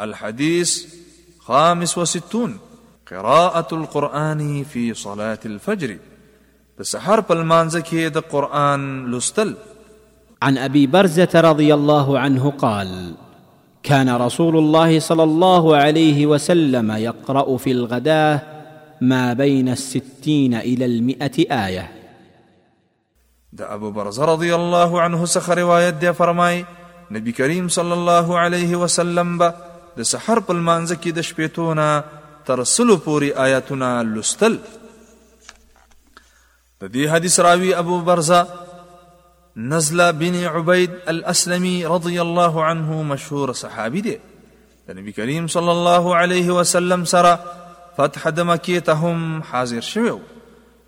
الحديث خامس وستون قراءة القرآن في صلاة الفجر تسحر سحر په قرآن لستل عن أبي برزة رضي الله عنه قال كان رسول الله صلى الله عليه وسلم يقرأ في الغداة ما بين الستين إلى المئة آية د ابو برزه رضی الله عنه څخه روایت دی فرمای نبی کریم صلی الله علیه وسلم به د سحر په لمانځه کې د شپېتونه تر سلو پوری آیاتونه لستل د دې حدیث راوی ابو برزه نزله بن عبید الاسلمی رضی الله عنه مشهور صحابي دی د نبی کریم صلی الله علیه وسلم سره فتح د مکې ته هم حاضر شوی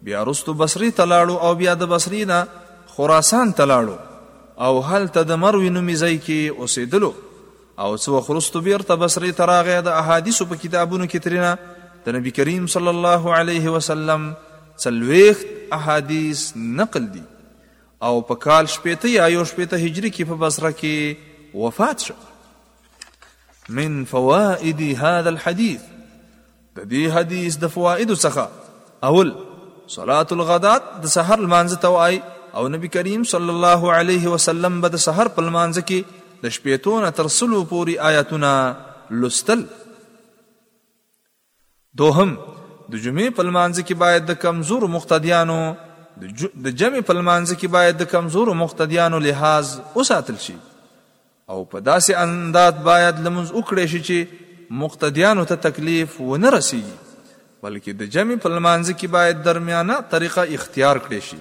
بیا وروسته بصرې ته لاړو او بیا د بصرې نه خراسان ته لاړو او هلته د مروي نومي ځای کې اوسېدلو او څو وخت وروسته بېرته بصرې ته راغی د احادیثو په کتابونو کې ترینه د نبی کریم صلی الله علیه وسلم څلوېښت احادیث نقل دي او په کال شپېته یا یو شپېته هجري کې په بصره کې وفات شو من فوائد هذا الحديث د دې حدیث د فوائد څخه اول صلات الغدات د سحر لمانځه توای او نبی کریم صلی الله علیه وسلم به د سحر په لمانځه کې د شپېتونه تر سلو پوري آیاتونه لستل دوهم د جمعې په لمانځ کې باید د کمزور مقتدیانو د جمع په لمانځ کې باید د کمزور مقتدیانو لحاظ وساتل شي او په داسې انداد باید لمونځ وکړی شي چې مقتدیانو ته تکلیف ونه رسیږي بلکې د جمع په لمانځه کې باید درمیانه طریقه اختیار کړی شي.